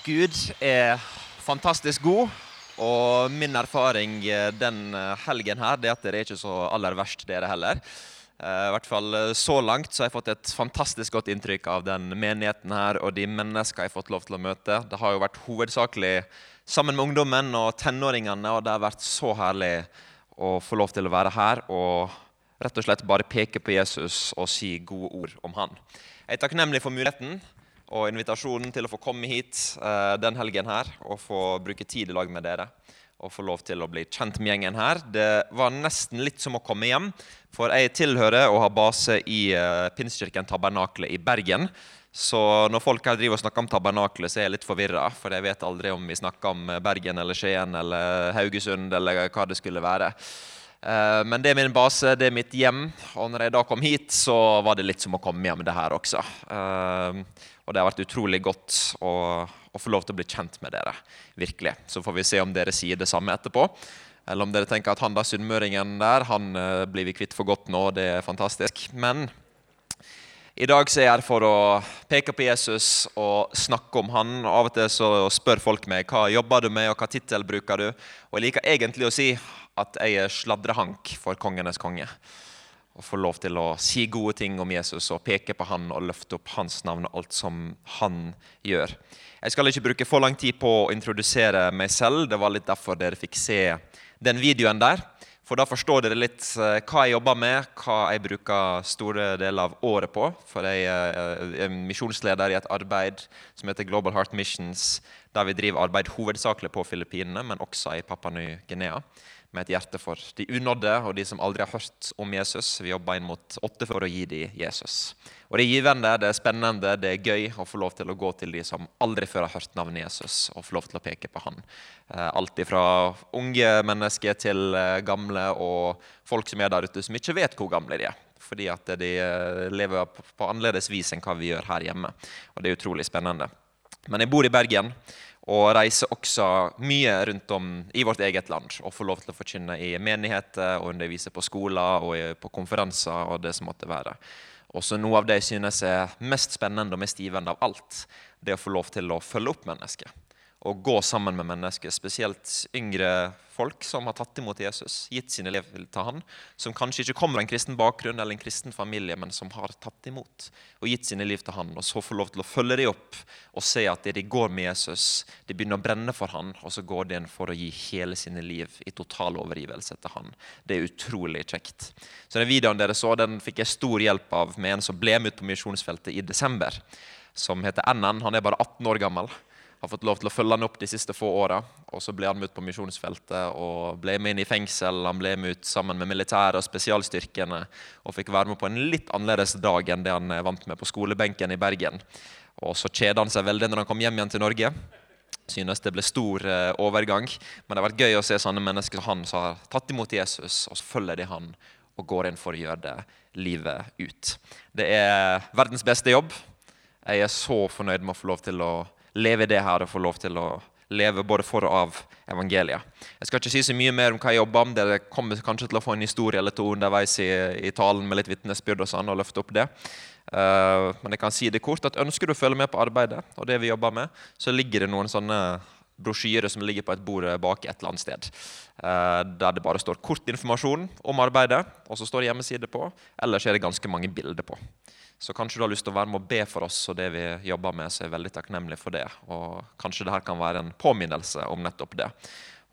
Gud er fantastisk god, og min erfaring eh, den eh, helgen her, det at dere er ikke så aller verst, dere heller. Eh, I hvert fall så langt så har jeg fått et fantastisk godt inntrykk av den menigheten her og de mennesker jeg har fått lov til å møte. Det har jo vært hovedsakelig sammen med ungdommen og tenåringene, og det har vært så herlig å få lov til å være her og rett og slett bare peke på Jesus og si gode ord om han. Jeg er takknemlig for muligheten og invitasjonen til å få komme hit uh, den helgen her og få bruke tid i lag med dere. Og få lov til å bli kjent med gjengen her. Det var nesten litt som å komme hjem. For jeg tilhører og har base i uh, Pinstkirken Tabernakle i Bergen. Så når folk her driver og snakker om tabernaklet, så er jeg litt forvirra. For jeg vet aldri om vi snakker om Bergen eller Skien eller Haugesund eller hva det skulle være. Men det er min base, det er mitt hjem. Og når jeg da kom hit, så var det litt som å komme hjem, det her også. Og det har vært utrolig godt å, å, få lov til å bli kjent med dere. virkelig. Så får vi se om dere sier det samme etterpå. Eller om dere tenker at han da sunnmøringen der, han uh, blir vi kvitt for godt nå. Det er fantastisk. Men i dag så er jeg her for å peke på Jesus og snakke om han. Av og til så spør folk meg hva jobber du med, og hva tittel bruker du. Og jeg liker egentlig å si at jeg er sladrehank for kongenes konge og få lov til å si gode ting om Jesus og peke på han og løfte opp hans navn og alt som han gjør. Jeg skal ikke bruke for lang tid på å introdusere meg selv. Det var litt derfor dere fikk se den videoen der. For da forstår dere litt eh, hva jeg jobber med, hva jeg bruker store deler av året på. For jeg eh, er misjonsleder i et arbeid som heter Global Heart Missions, der vi driver arbeid hovedsakelig på Filippinene, men også i Papua Ny-Guinea med et hjerte for de unådde og de som aldri har hørt om Jesus. Vi jobber inn mot åtte for å gi dem Jesus. Og Det er givende, det er spennende, det er gøy å få lov til å gå til de som aldri før har hørt navnet Jesus, og få lov til å peke på han. Eh, alt fra unge mennesker til eh, gamle og folk som er der ute som ikke vet hvor gamle de er. Fordi at de eh, lever på annerledes vis enn hva vi gjør her hjemme. Og det er utrolig spennende. Men jeg bor i Bergen og reiser også mye rundt om i vårt eget land. Og får lov til å forkynne i menigheter og undervise på skoler og på konferanser. og det som måtte være. Også Noe av det jeg synes er mest spennende og mest givende av alt, det å få lov til å følge opp mennesker å gå sammen med mennesker, spesielt yngre folk som har tatt imot Jesus, gitt sine liv til han, som kanskje ikke kommer av en kristen bakgrunn eller en kristen familie, men som har tatt imot og gitt sine liv til han, og så får lov til å følge dem opp og se at det de går med Jesus, de begynner å brenne for han, og så går de inn for å gi hele sine liv i total overgivelse til han. Det er utrolig kjekt. Så den videoen dere så, den fikk jeg stor hjelp av med en som ble med ut på misjonsfeltet i desember, som heter NN. Han er bare 18 år gammel har fått lov til å følge han opp de siste få åra. Og så ble han med ut på misjonsfeltet og ble med inn i fengsel. Han ble med ut sammen med militæret og spesialstyrkene og fikk være med på en litt annerledes dag enn det han er vant med på skolebenken i Bergen. Og så kjeda han seg veldig når han kom hjem igjen til Norge. Synes det ble stor eh, overgang. Men det har vært gøy å se sånne mennesker som han som har tatt imot Jesus, og så følger de han og går inn for å gjøre det livet ut. Det er verdens beste jobb. Jeg er så fornøyd med å få lov til å leve i det her og få lov til å leve både for og av evangeliet. Jeg skal ikke si så mye mer om hva jeg jobber med. Dere kommer kanskje til å få en historie eller to underveis i, i talen med litt vitnesbyrd og sånn, og løfte opp det. Uh, men jeg kan si det kort at ønsker du å følge med på arbeidet og det vi jobber med, så ligger det noen sånne brosjyrer som ligger på et bord bak et eller annet sted. Uh, der det bare står kort informasjon om arbeidet, og så står det hjemmeside på. Ellers er det ganske mange bilder på. Så kanskje du har lyst til å være med og be for oss og det vi jobber med, så er jeg veldig takknemlig for det. Og kanskje dette kan være en påminnelse om nettopp det.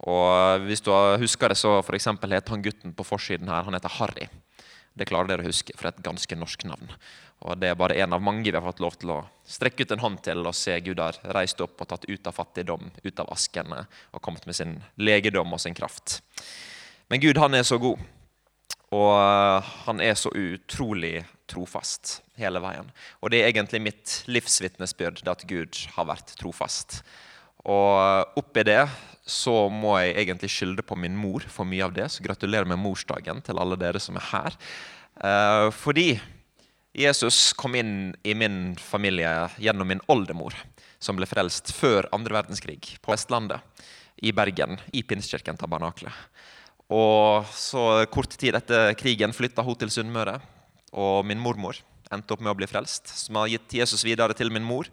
Og hvis du husker det, så for heter han gutten på forsiden her han heter Harry. Det klarer dere å huske, for det er et ganske norsk navn. Og Det er bare en av mange vi har fått lov til å strekke ut en hånd til og se Gud har reist opp og tatt ut av fattigdom, ut av askene, og kommet med sin legedom og sin kraft. Men Gud, han er så god. Og han er så utrolig trofast hele veien. Og det er egentlig mitt livsvitnesbyrd at Gud har vært trofast. Og oppi det så må jeg egentlig skylde på min mor for mye av det. Så gratulerer med morsdagen til alle dere som er her. Eh, fordi Jesus kom inn i min familie gjennom min oldemor, som ble frelst før andre verdenskrig på Vestlandet, i Bergen, i Pinskirken Tabernakle. Og så Kort tid etter krigen flytta hun til Sunnmøre og min mormor endte opp med å bli frelst. Som har gitt Jesus videre til min mor,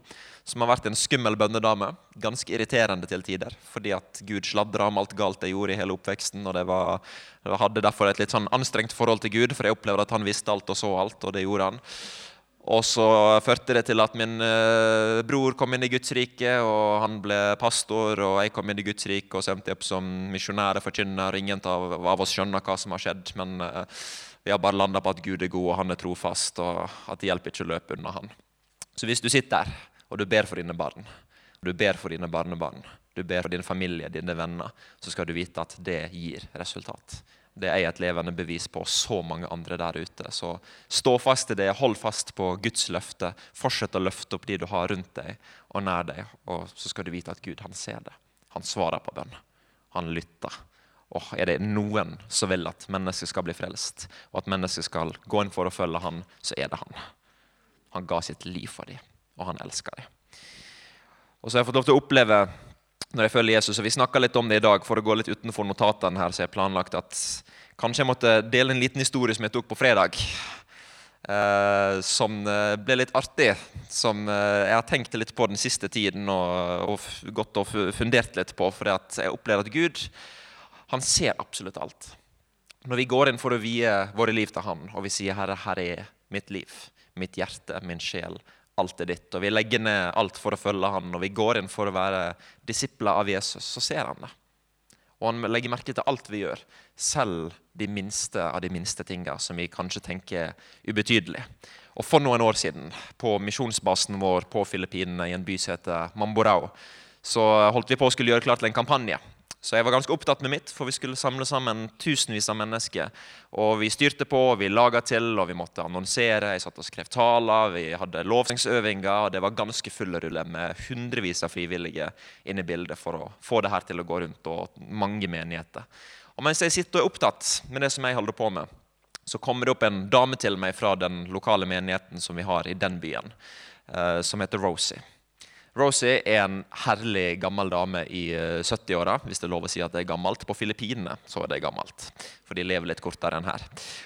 som har vært en skummel bønnedame. Ganske irriterende til tider, fordi at Gud sladra om alt galt jeg gjorde i hele oppveksten. og var, Jeg hadde derfor et litt sånn anstrengt forhold til Gud, for jeg opplevde at han visste alt og så alt, og det gjorde han. Og så førte det til at min eh, bror kom inn i Guds rike, og han ble pastor, og jeg kom inn i Guds rike og sendte opp som misjonær og forkynner. Ingen av, av, oss skjønner hva som har skjedd, men eh, vi har bare landa på at Gud er god, og han er trofast, og at det hjelper ikke å løpe unna han. Så hvis du sitter der, og du ber for dine barn, og du ber for dine barnebarn, du ber for din familie, dine venner, så skal du vite at det gir resultat. Det er et levende bevis på så mange andre der ute. Så stå fast i det, hold fast på Guds løfte. Fortsett å løfte opp de du har rundt deg og nær deg. Og så skal du vite at Gud, han ser det. Han svarer på bønn. Han lytter. Og er det noen som vil at mennesket skal bli frelst, og at mennesket skal gå inn for å følge han, så er det han. Han ga sitt liv for dem, og han elsker dem. Og så har jeg fått lov til å oppleve når jeg følger Jesus. Og Vi snakka litt om det i dag for å gå litt utenfor notatene. her, så jeg planlagt at Kanskje jeg måtte dele en liten historie som jeg tok på fredag. Eh, som eh, ble litt artig. Som eh, jeg har tenkt litt på den siste tiden og, og gått og fundert litt på. For jeg opplever at Gud han ser absolutt alt. Når vi går inn for å vie våre liv til Han, og vi sier 'Herre, her er mitt liv, mitt hjerte, min sjel', alt er ditt, og vi legger ned alt for å følge han, og vi går inn for å være disipler av Jesus, så ser han det. Og han legger merke til alt vi gjør, selv de minste av de minste tinga som vi kanskje tenker ubetydelige. Og For noen år siden, på misjonsbasen vår på Filippinene, i en by som heter Mamborao, så holdt vi på å skulle gjøre klart til en kampanje så jeg var ganske opptatt med mitt, for vi skulle samle sammen tusenvis av mennesker. Og vi styrte på, vi laga til, og vi måtte annonsere. Jeg satt og skrev taler, vi hadde lovsangsøvinger, og det var ganske fulle rulle med hundrevis av frivillige inne i bildet for å få det her til å gå rundt, og mange menigheter. Og mens jeg sitter og er opptatt med det som jeg holder på med, så kommer det opp en dame til meg fra den lokale menigheten som vi har i den byen, eh, som heter Rosie. Rosie er en herlig gammel dame i 70-åra, eh, hvis det er lov å si at det er gammelt. På Filippinene så er det gammelt, for de lever litt kortere enn her.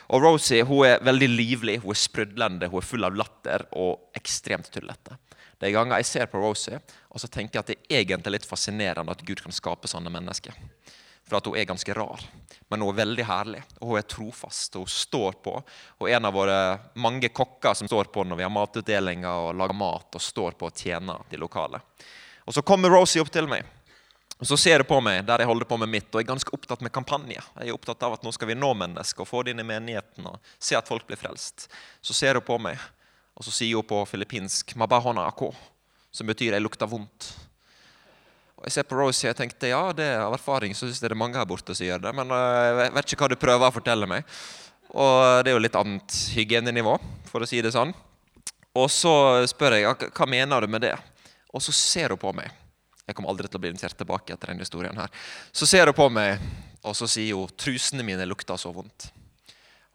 Og Rosie hun er veldig livlig, hun er sprudlende, hun er full av latter og ekstremt tullete. Er ganger jeg ser på Rosie og så tenker jeg at det er egentlig litt fascinerende at Gud kan skape sånne mennesker. For at hun er ganske rar. Men hun er veldig herlig. Og hun er trofast. Og hun står på. Og en av våre mange kokker som står på når vi har matutdelinger og lager mat, og står på å tjene de lokale. Og Så kommer Rosie opp til meg. Og Så ser hun på meg der jeg holder på med mitt, og jeg er ganske opptatt med kampanje. Jeg er opptatt av at nå skal vi nå mennesker og få det inn i menigheten og se at folk blir frelst. Så ser hun på meg, og så sier hun på filippinsk 'mabahona ako', som betyr 'jeg lukter vondt'. Og jeg ser på Rosie og tenkte ja, det er av erfaring så synes jeg det er mange her borte som gjør det. Men eh, jeg vet ikke hva du prøver å fortelle meg. Og det er jo litt annet hygienenivå, for å si det sånn. Og så spør jeg hva mener du med det. Og så ser hun på meg. Jeg kommer aldri til å bli invitert tilbake etter denne historien her. Så ser hun på meg, og så sier hun trusene mine lukter så vondt.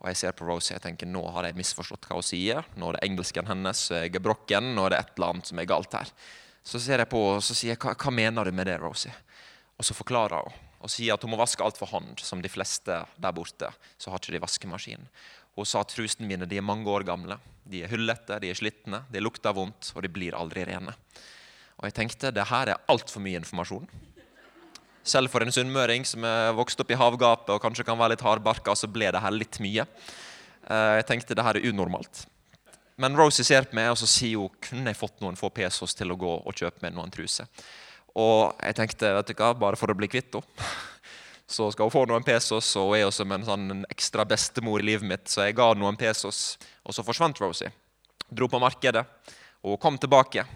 Og jeg ser på Rosie og tenker nå har jeg misforstått hva hun sier. Nå er det engelsken hennes jeg er brokken. Nå er det et eller annet som er galt her. Så ser jeg på henne og så sier jeg, hva, hva mener du med det, Rosie? Og så forklarer hun og sier at hun må vaske alt for hånd, som de fleste der borte. Så har ikke de vaskemaskin. Hun sa at trusene mine de er mange år gamle. De er hullete, de er slitne, de lukter vondt, og de blir aldri rene. Og jeg tenkte det her er altfor mye informasjon. Selv for en sunnmøring som er vokst opp i havgapet og kanskje kan være litt hardbarka, så ble det her litt mye. Eh, jeg tenkte det her er unormalt. Men Rosie ser på meg og så sier hun kunne jeg fått noen få pesos til å gå og kjøpe meg noen truser. Og jeg tenkte vet du hva, bare for å bli kvitt henne, så skal hun få noen pesos. Og hun er jo som en sånn ekstra bestemor i livet mitt, så jeg ga noen pesos. Og så forsvant Rosie. Dro på markedet, og hun kom tilbake.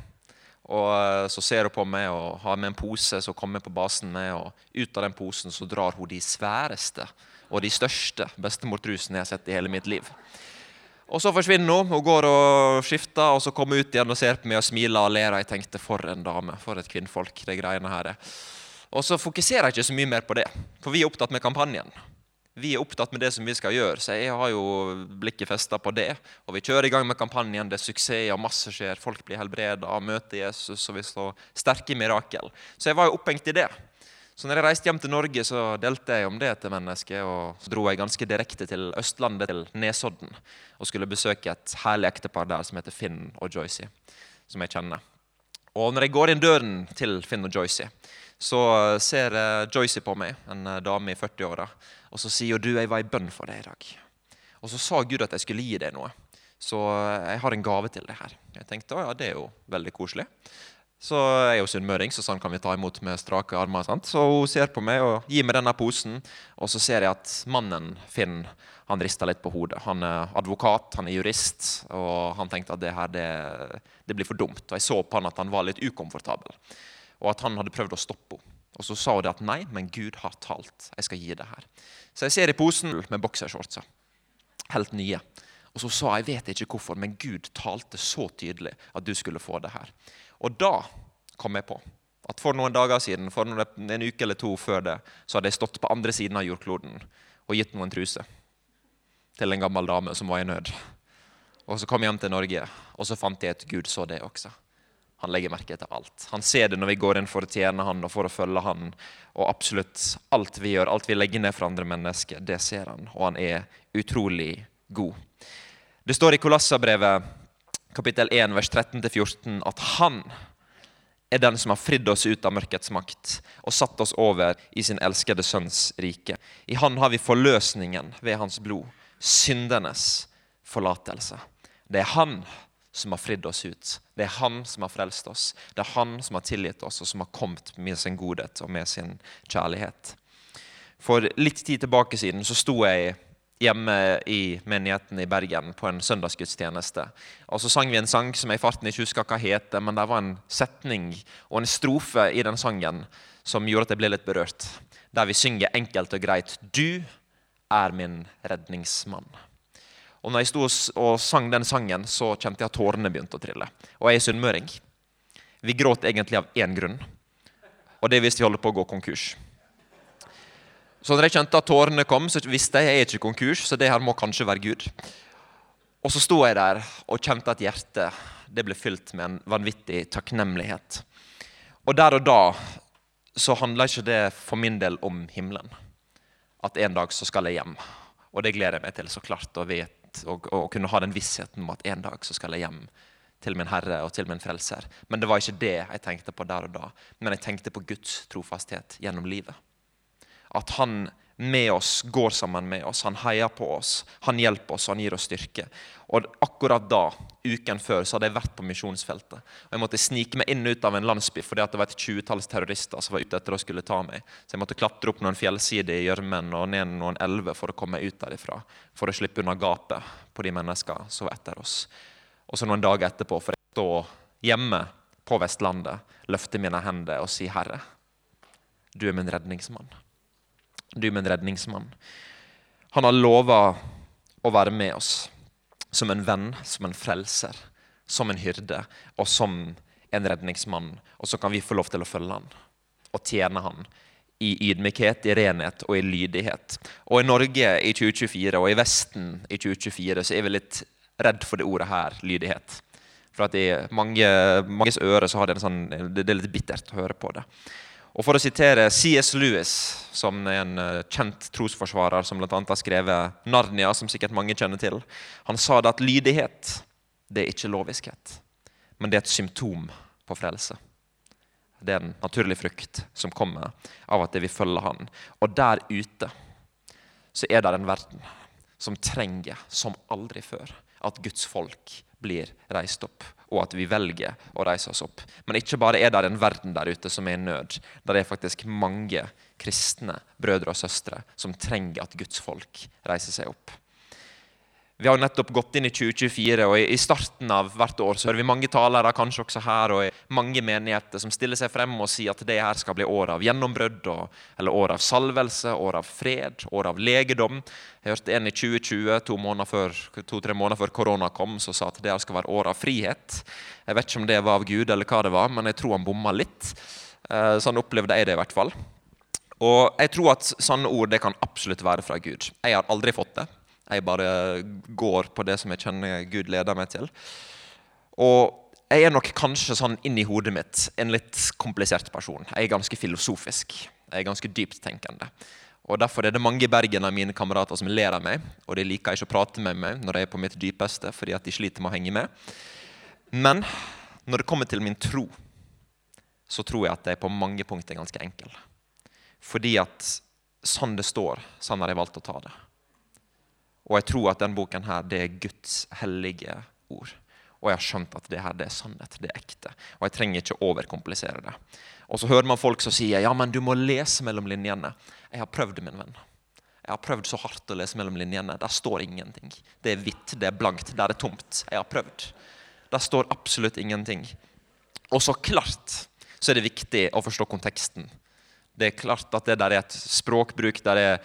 Og eh, Så ser hun på meg og har med en pose som kommer på basen med. og Ut av den posen så drar hun de sværeste og de største bestemortrusene jeg har sett i hele mitt liv. Og så forsvinner hun. Hun går og skifter, og så kommer hun ut igjen og ser på meg og smiler og ler. Jeg tenkte for en dame, for et kvinnfolk, det greiene her Og så fokuserer jeg ikke så mye mer på det, for vi er opptatt med kampanjen. Vi er opptatt med det som vi skal gjøre, så jeg har jo blikket festa på det. Og vi kjører i gang med kampanjen. Det er suksess, og masse skjer. Folk blir helbreda, møter Jesus, og vi står sterke mirakel. Så jeg var jo opphengt i det. Så når jeg reiste hjem til Norge, så delte jeg om det til mennesket. Og så dro jeg ganske direkte til Østlandet, til Nesodden, og skulle besøke et herlig ektepar der som heter Finn og Joycey, som jeg kjenner. Og når jeg går inn døren til Finn og Joycey, så ser Joycey på meg, en dame i 40-åra, og så sier du, jeg var i bønn for deg i dag. Og så sa Gud at jeg skulle gi deg noe. Så jeg har en gave til deg her. Jeg tenkte ja, det er jo veldig koselig. Så jeg er jo sunnmøring, så sånn kan vi ta imot med strake armer. Sant? Så hun ser på meg og gir meg denne posen, og så ser jeg at mannen Finn han rister litt på hodet. Han er advokat, han er jurist, og han tenkte at det her det, det blir for dumt. Og jeg så på han at han var litt ukomfortabel, og at han hadde prøvd å stoppe henne. Og så sa hun at nei, men Gud har talt. Jeg skal gi det her. Så jeg ser i posen med boksershortser. Helt nye. Og så sa jeg vet ikke hvorfor, men Gud talte så tydelig at du skulle få det her. Og da kom jeg på at for noen dager siden, for en uke eller to før det, så hadde jeg stått på andre siden av jordkloden og gitt noen truser til en gammel dame som var i nød. Og så kom jeg hjem til Norge, og så fant jeg at Gud så det også. Han legger merke til alt. Han ser det når vi går inn for å tjene han og for å følge han. Og absolutt alt vi gjør, alt vi legger ned for andre mennesker, det ser han. Og han er utrolig god. Det står i Kolossabrevet kapittel 1, vers 13-14 at han er den som har fridd oss ut av mørkets makt og satt oss over i sin elskede sønns rike. I han har vi forløsningen ved hans blod, syndenes forlatelse. Det er han som har fridd oss ut. Det er han som har frelst oss. Det er han som har tilgitt oss, og som har kommet med sin godhet og med sin kjærlighet. For litt tid tilbake siden så sto jeg hjemme i menigheten i Bergen på en søndagsgudstjeneste. Og Så sang vi en sang som jeg i farten ikke husker hva heter, men det var en setning og en strofe i den sangen som gjorde at jeg ble litt berørt. Der vi synger enkelt og greit 'Du er min redningsmann'. Og når jeg sto og sang den sangen, så kjente jeg at tårene begynte å trille. Og jeg er sunnmøring. Vi gråt egentlig av én grunn, og det er hvis vi holder på å gå konkurs. Så når jeg kjente at tårene kom, så visste jeg jeg er ikke konkurs, så det her må kanskje være Gud. Og så sto jeg der og kjente at hjertet det ble fylt med en vanvittig takknemlighet. Og der og da så handla ikke det for min del om himmelen. At en dag så skal jeg hjem. Og det gleder jeg meg til, så klart, å kunne ha den vissheten om at en dag så skal jeg hjem til min Herre og til min Frelser. Men det var ikke det jeg tenkte på der og da. Men jeg tenkte på Guds trofasthet gjennom livet. At han med oss går sammen med oss. Han heier på oss, han hjelper oss, han gir oss styrke. Og Akkurat da, uken før, så hadde jeg vært på misjonsfeltet. Og Jeg måtte snike meg inn ut av en landsby fordi det var et tjuetalls terrorister som var ute etter å skulle ta meg. Så jeg måtte klatre opp noen fjellsider i gjørmen og ned noen elver for å komme meg ut derifra. For å slippe unna gapet på de menneskene som var etter oss. Og så noen dager etterpå får jeg stå hjemme på Vestlandet, løfte mine hender og si, Herre, du er min redningsmann. Du min redningsmann. Han har lova å være med oss som en venn, som en frelser, som en hyrde og som en redningsmann. Og så kan vi få lov til å følge han og tjene han i ydmykhet, i renhet og i lydighet. Og i Norge i 2024 og i Vesten i 2024 så er vi litt redd for det ordet her, lydighet. For at i mange, manges øre så har det, en sånn, det er litt bittert å høre på det. Og For å sitere C.S. Lewis, som er en eh, kjent trosforsvarer som bl.a. har skrevet 'Narnia', som sikkert mange kjenner til, han sa det at lydighet det er ikke loviskhet, men det er et symptom på frelse. Det er en naturlig frukt som kommer av at det vil følge Han. Og der ute så er det en verden som trenger, som aldri før, at Guds folk blir reist opp og at vi velger å reise oss opp. Men ikke bare er det en verden der ute som er i nød. Der er faktisk mange kristne brødre og søstre som trenger at Guds folk reiser seg opp. Vi har nettopp gått inn i 2024, og i starten av hvert år så hører vi mange talere kanskje også her, og mange menigheter som stiller seg frem og sier at det her skal bli år av gjennombrudd, eller år av salvelse, år av fred, år av legedom. Jeg hørte en i 2020, to-tre måneder, to, måneder før korona kom, som sa at det her skal være år av frihet. Jeg vet ikke om det var av Gud, eller hva det var, men jeg tror han bomma litt. Eh, sånn opplevde jeg det i hvert fall. Og jeg tror at sånne ord det kan absolutt være fra Gud. Jeg har aldri fått det. Jeg bare går på det som jeg kjenner Gud leder meg til. Og jeg er nok kanskje sånn inni hodet mitt en litt komplisert person. Jeg er ganske filosofisk. Jeg er ganske dypttenkende. Og Derfor er det mange i Bergen av mine kamerater som ler av meg. Og de liker ikke å prate med meg når jeg er på mitt dypeste, fordi at de sliter med å henge med. Men når det kommer til min tro, så tror jeg at jeg på mange punkter er ganske enkel. Fordi at sånn det står, sånn har jeg valgt å ta det. Og jeg tror at denne boken her, det er Guds hellige ord. Og jeg har skjønt at det her det er sannhet, det er ekte. Og jeg trenger ikke overkomplisere det. Og så hører man folk som sier ja, men du må lese mellom linjene. Jeg har prøvd, min venn. Jeg har prøvd så hardt å lese mellom linjene. Der står ingenting. Det er hvitt, det er blankt, der er tomt. Jeg har prøvd. Der står absolutt ingenting. Og så klart så er det viktig å forstå konteksten. Det er klart at det der er et språkbruk, der er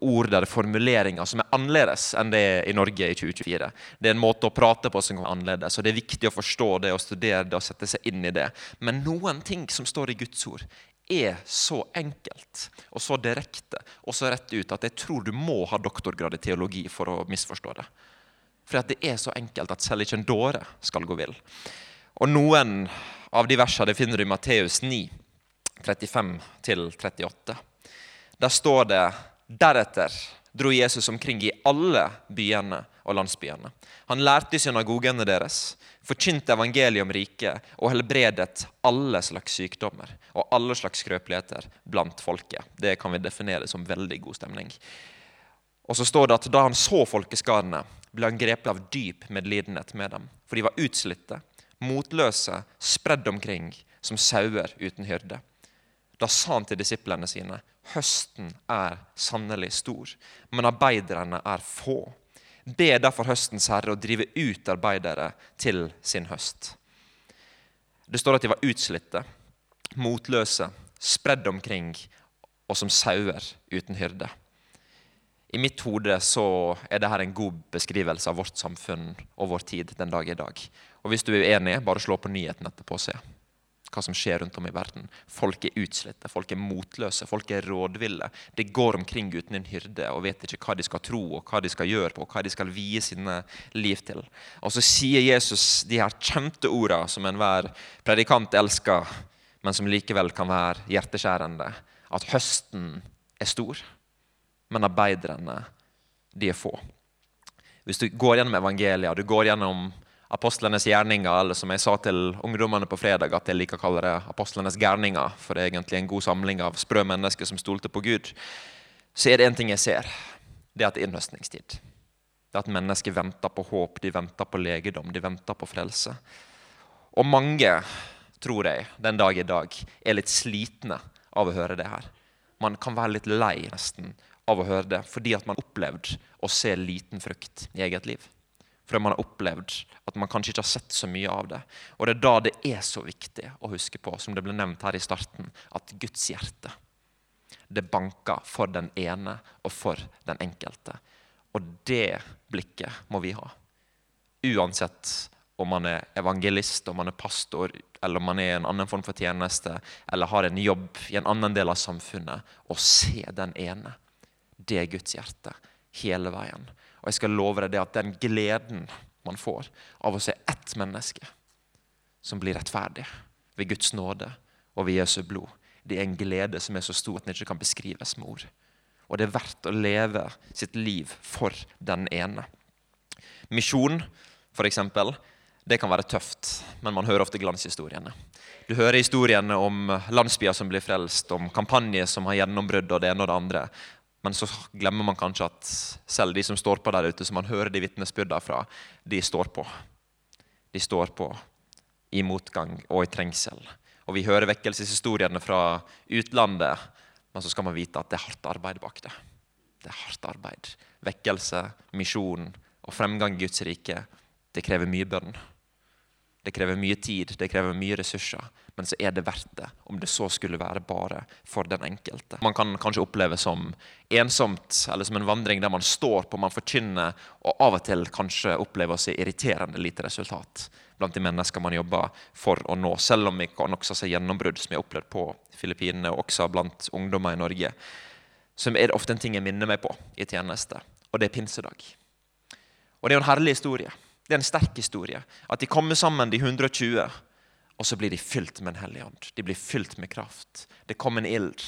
ord, der er formuleringer som er annerledes enn det er i Norge i 2024. Det er en måte å prate på som er annerledes, og det er viktig å forstå det og studere det og sette seg inn i det. Men noen ting som står i Guds ord, er så enkelt og så direkte og så rett ut at jeg tror du må ha doktorgrad i teologi for å misforstå det. For det er så enkelt at selv ikke en dåre skal gå vill. Og noen av de versene finner du i Matteus 9 35-38. Der står det deretter dro Jesus omkring i alle byene og landsbyene. Han lærte i synagogene deres, forkynte evangeliet om riket og helbredet alle slags sykdommer og alle slags skrøpeligheter blant folket. Det kan vi definere som veldig god stemning. Og så står det at Da han så folkeskadene, ble han grepet av dyp medlidenhet med dem. For de var utslitte, motløse, spredd omkring som sauer uten hyrde. Da sa han til disiplene sine.: Høsten er sannelig stor, men arbeiderne er få. Be derfor høstens herre å drive ut arbeidere til sin høst. Det står at de var utslitte, motløse, spredd omkring og som sauer uten hyrde. I mitt hode så er dette en god beskrivelse av vårt samfunn og vår tid den dag i dag. Og Hvis du er uenig, bare slå på nyheten etterpå og se hva som skjer rundt om i verden. Folk er utslitte, folk er motløse, folk er rådville. De går omkring uten en hyrde og vet ikke hva de skal tro og hva de skal gjøre på, og hva de skal vie sine liv til. Og så sier Jesus de her kjente orda som enhver predikant elsker, men som likevel kan være hjerteskjærende. At høsten er stor, men arbeiderne, de er få. Hvis du går gjennom evangeliet, du går gjennom apostlenes gjerninger, eller som jeg sa til ungdommene på fredag, at jeg liker å kalle det apostlenes gærninger, for det er egentlig en god samling av sprø mennesker som stolte på Gud, så er det én ting jeg ser. Det er at det er innhøstningstid. Det er at mennesker venter på håp, de venter på legedom, de venter på frelse. Og mange, tror jeg, den dag i dag er litt slitne av å høre det her. Man kan være litt lei nesten av å høre det, fordi at man har opplevd å se liten frukt i eget liv fordi man har opplevd at man kanskje ikke har sett så mye av det. Og det er da det er så viktig å huske på, som det ble nevnt her i starten, at Guds hjerte det banker for den ene og for den enkelte. Og det blikket må vi ha. Uansett om man er evangelist, om man er pastor, eller om man er i en annen form for tjeneste, eller har en jobb i en annen del av samfunnet. Å se den ene, det er Guds hjerte hele veien. Og jeg skal love deg det at den gleden man får av å se ett menneske som blir rettferdig ved Guds nåde og ved Jesu blod, det er en glede som er så stor at den ikke kan beskrives med ord. Og det er verdt å leve sitt liv for den ene. Misjon, f.eks., det kan være tøft, men man hører ofte glanshistoriene. Du hører historiene om landsbyer som blir frelst, om kampanjer som har gjennombrudd og det ene og det andre. Men så glemmer man kanskje at selv de som står på der ute, som man hører de vitnesbyrdene fra, de står på. De står på i motgang og i trengsel. Og vi hører vekkelseshistoriene fra utlandet, men så skal man vite at det er hardt arbeid bak det. Det er hardt arbeid. Vekkelse, misjon og fremgang i Guds rike, det krever mye bønn. Det krever mye tid, det krever mye ressurser, men så er det verdt det. Om det så skulle være bare for den enkelte. Man kan kanskje oppleve som ensomt, eller som en vandring der man står på, man forkynner, og av og til kanskje opplever å se irriterende lite resultat blant de mennesker man jobber for å nå. Selv om vi kan også se gjennombrudd, som vi har opplevd på Filippinene, og også blant ungdommer i Norge. som er det ofte en ting jeg minner meg på i tjeneste, og det er pinsedag. Og det er jo en herlig historie. Det er en sterk historie. At de kommer sammen, de 120, og så blir de fylt med Den hellige ånd. De blir fylt med kraft. Det kommer en ild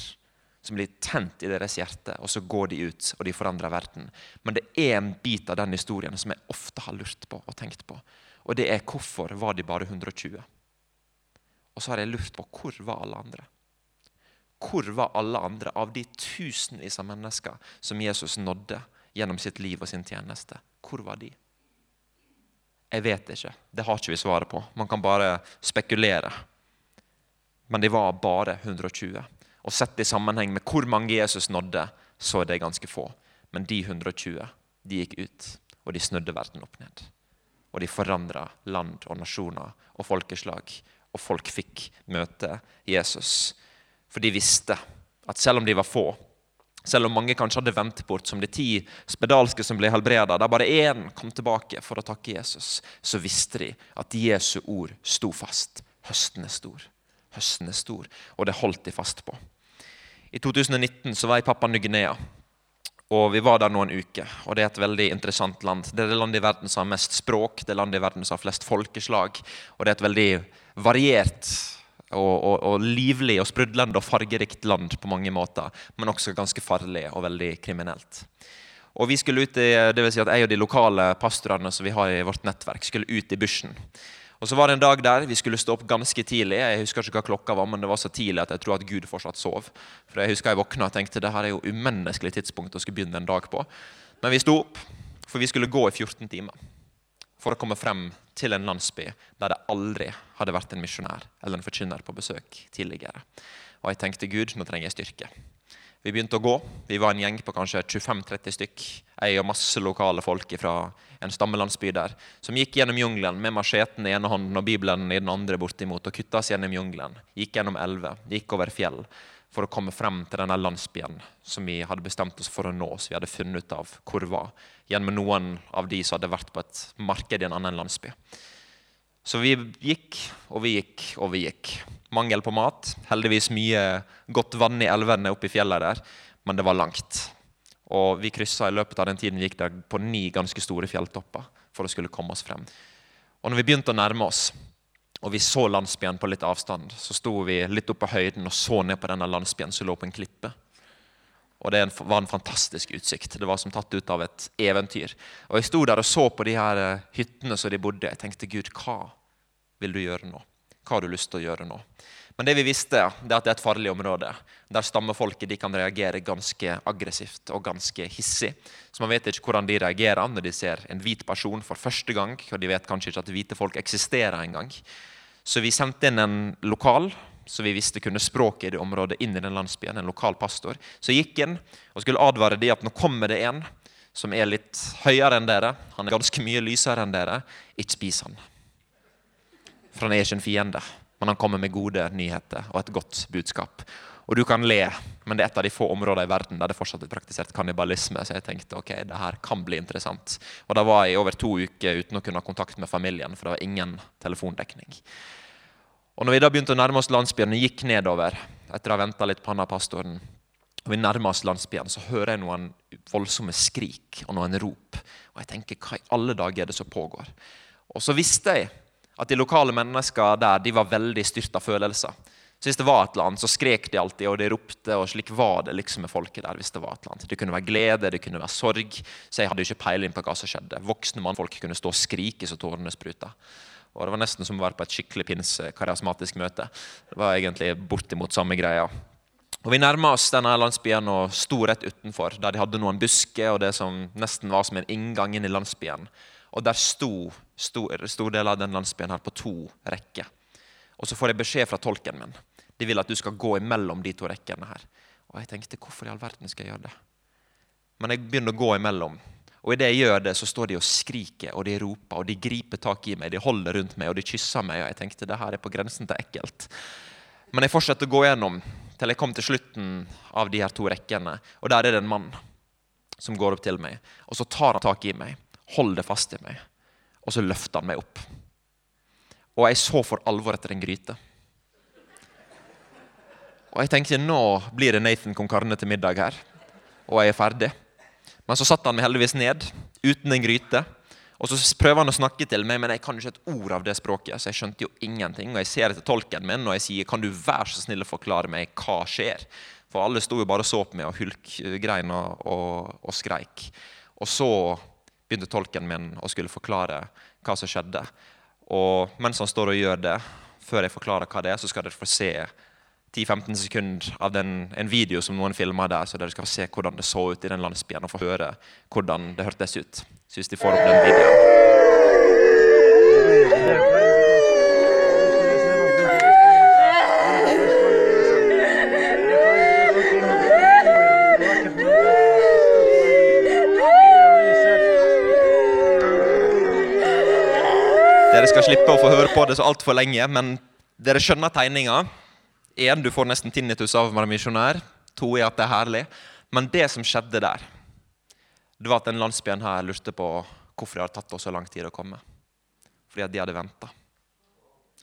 som blir tent i deres hjerte, og så går de ut og de forandrer verden. Men det er en bit av den historien som jeg ofte har lurt på og tenkt på. Og det er hvorfor var de bare 120? Og så har jeg lurt på hvor var alle andre? Hvor var alle andre av de tusenvis av mennesker som Jesus nådde gjennom sitt liv og sin tjeneste? Hvor var de? Jeg vet ikke. Det har ikke vi svaret på. Man kan bare spekulere. Men de var bare 120. Og sett i sammenheng med hvor mange Jesus nådde, så er det ganske få. Men de 120 de gikk ut, og de snudde verden opp ned. Og de forandra land og nasjoner og folkeslag. Og folk fikk møte Jesus. For de visste at selv om de var få, selv om mange kanskje hadde vendt bort som de ti spedalske som ble helbreda, der bare én kom tilbake for å takke Jesus, så visste de at Jesu ord sto fast. Høsten er stor. Høsten er stor. Og det holdt de fast på. I 2019 så var jeg i Papua Ny-Guinea. Og Vi var der noen uker, og det er et veldig interessant land. Det er det landet i verden som har mest språk, det er landet i verden som har flest folkeslag. Og det er et veldig variert og, og, og, livlig og sprudlende og fargerikt land på mange måter, men også ganske farlig og veldig kriminelt. Og vi skulle ut i, det vil si at Jeg og de lokale pastorene som vi har i vårt nettverk, skulle ut i bushen. Og så var det en dag der vi skulle stå opp ganske tidlig. Jeg husker ikke hva klokka var, men det var så tidlig at jeg tror at Gud fortsatt sov. For jeg husker jeg våkna og tenkte det her er jo umenneskelig tidspunkt å skulle begynne en dag på. Men vi sto opp, for vi skulle gå i 14 timer for å komme frem til en landsby der det aldri hadde vært en misjonær eller en forkynner på besøk tidligere. Og jeg tenkte Gud, nå trenger jeg styrke. Vi begynte å gå. Vi var en gjeng på kanskje 25-30 stykk. Jeg og masse lokale folk fra en stammelandsby der, som gikk gjennom jungelen med macheten i ene hånden og Bibelen i den andre bortimot og kutta oss gjennom jungelen. Gikk gjennom elver, gikk over fjell for å komme frem til denne landsbyen som vi hadde bestemt oss for å nå, så vi hadde funnet ut av hvor var, gjennom noen av de som hadde vært på et marked i en annen landsby. Så vi gikk og vi gikk og vi gikk. Mangel på mat. Heldigvis mye godt vann i elvene oppe i fjellet der, men det var langt. Og vi kryssa i løpet av den tiden vi gikk der på ni ganske store fjelltopper for å skulle komme oss frem. Og når vi begynte å nærme oss, og vi så landsbyen på litt avstand. Så sto vi litt oppe på høyden og så ned på denne landsbyen som lå på en klippe. Og det var en fantastisk utsikt. Det var som tatt ut av et eventyr. Og Jeg sto der og så på de her eh, hyttene som de bodde. Jeg tenkte Gud, hva vil du gjøre nå? Hva har du lyst til å gjøre nå? Men det vi visste, det er at det er et farlig område. Der stammefolket de kan reagere ganske aggressivt og ganske hissig. Så man vet ikke hvordan de reagerer når de ser en hvit person for første gang. Og de vet kanskje ikke at hvite folk eksisterer engang. Så vi sendte inn en lokal så vi visste kunne språket i det området, inn i den landsbyen. En lokal pastor. Så gikk inn og skulle advare de at nå kommer det en som er litt høyere enn dere. Han er ganske mye lysere enn dere. Ikke spis han. For han er ikke en fiende men han kommer med gode nyheter og et godt budskap. Og du kan le, men det er et av de få områder i verden der det fortsatt er praktisert kannibalisme. Så jeg tenkte ok, det her kan bli interessant. Og da var jeg i over to uker uten å kunne ha kontakt med familien, for det var ingen telefondekning. Og når vi da begynte å nærme oss landsbyen og gikk nedover, etter å ha venta litt på han pastoren, og vi nærmer oss landsbyen, så hører jeg noen voldsomme skrik og noen rop. Og jeg tenker, hva i alle dager er det som pågår? Og så visste jeg at de lokale mennesker der de var veldig styrt av følelser. Så Hvis det var et eller annet, så skrek de alltid, og de ropte. og Slik var det liksom med folket der. hvis Det var et eller annet. Det kunne være glede, det kunne være sorg. Så jeg hadde ikke peiling på hva som skjedde. Voksne mannfolk kunne stå og skrike så tårene spruta. Og Det var nesten som å være på et skikkelig pinse-karismatisk møte. Det var egentlig bortimot samme greia. Og Vi nærma oss denne landsbyen og sto rett utenfor, der de hadde noen busker og det som nesten var som en inngang inn i landsbyen. Og der sto stor, stor del av den landsbyen her på to rekker. Og så får jeg beskjed fra tolken min. De vil at du skal gå imellom de to rekkene her. Og jeg tenkte, hvorfor i all verden skal jeg gjøre det? Men jeg begynner å gå imellom. Og idet jeg gjør det, så står de og skriker og de roper og de griper tak i meg. De holder rundt meg og de kysser meg. Og jeg tenkte det her er på grensen til ekkelt. Men jeg fortsetter å gå gjennom til jeg kom til slutten av de her to rekkene. Og der er det en mann som går opp til meg. Og så tar han tak i meg, holder fast i meg og så løfta han meg opp. Og jeg så for alvor etter en gryte. Og jeg tenkte nå blir det Nathan carne til middag her, og jeg er ferdig. Men så satte han meg heldigvis ned uten en gryte, Og så prøver han å snakke til meg, men jeg kan jo ikke et ord av det språket. Så jeg skjønte jo ingenting. Og jeg ser etter tolken min og jeg sier kan du være så snill å forklare meg hva skjer. For alle sto jo bare og så på meg og hulkgrein og, og, og skreik. Og så begynte tolken min å skulle forklare hva som skjedde. Og mens han står og gjør det, før jeg forklarer hva det er, så skal dere få se 10-15 sekunder av den, en video som noen filma der, så dere skal få se hvordan det så ut i den landsbyen, og få høre hvordan det hørtes ut. Så hvis de får opp den videoen. Skal slippe å få høre på det så altfor lenge, men dere skjønner tegninga. Én, du får nesten tinnitus av å være misjonær. To er at det er herlig. Men det som skjedde der, det var at den landsbyen her lurte på hvorfor det hadde tatt oss så lang tid å komme. Fordi at de hadde venta.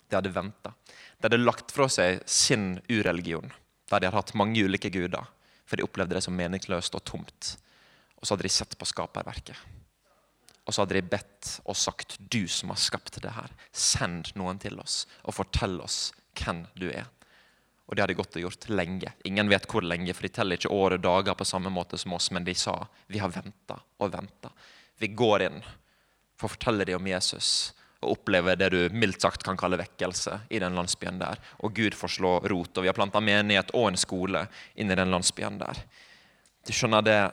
De hadde venta. De hadde lagt fra seg sin ureligion, der de hadde hatt mange ulike guder, for de opplevde det som meningsløst og tomt. Og så hadde de sett på skaperverket. Og så hadde de bedt og sagt, 'Du som har skapt det her, send noen til oss og fortell oss hvem du er.' Og det hadde gått og gjort lenge. Ingen vet hvor lenge, for de teller ikke år og dager på samme måte som oss, men de sa, 'Vi har venta og venta'. Vi går inn for å fortelle dem om Jesus og oppleve det du mildt sagt kan kalle vekkelse i den landsbyen der. Og Gud får slå rot. Og vi har planta menighet og en skole inn i den landsbyen der. Du skjønner det,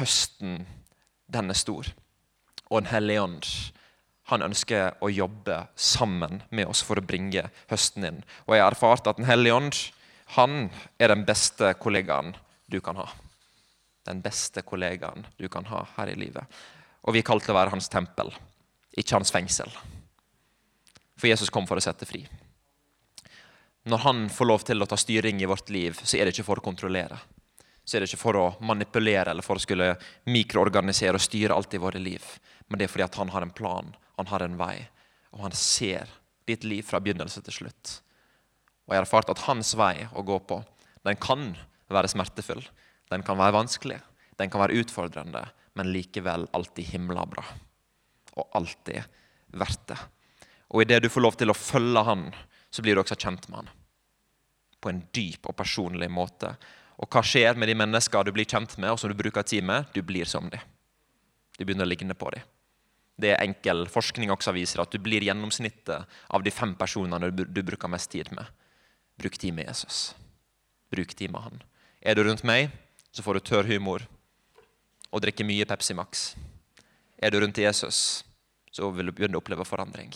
høsten, den er stor og Den hellige ånd han ønsker å jobbe sammen med oss for å bringe høsten inn. Og jeg har erfart at Den hellige ånd han er den beste kollegaen du kan ha. Den beste kollegaen du kan ha her i livet. Og vi er kalt til å være hans tempel, ikke hans fengsel. For Jesus kom for å sette fri. Når han får lov til å ta styring i vårt liv, så er det ikke for å kontrollere så er det ikke for å manipulere eller for å skulle mikroorganisere og styre alt i våre liv. Men det er fordi at han har en plan, han har en vei, og han ser ditt liv fra begynnelse til slutt. Og jeg har erfart at hans vei å gå på, den kan være smertefull. Den kan være vanskelig, den kan være utfordrende, men likevel alltid himla bra. Og alltid verdt det. Og idet du får lov til å følge han, så blir du også kjent med han. På en dyp og personlig måte. Og hva skjer med de mennesker du blir kjent med, og som du bruker tid med? Du blir som dem. Du begynner å ligne på dem. Det er enkel forskning også viser at du blir gjennomsnittet av de fem personene du bruker mest tid med. Bruk tid med Jesus. Bruk tid med han. Er du rundt meg, så får du tørr humor og drikker mye Pepsi Max. Er du rundt Jesus, så vil du begynne å oppleve forandring,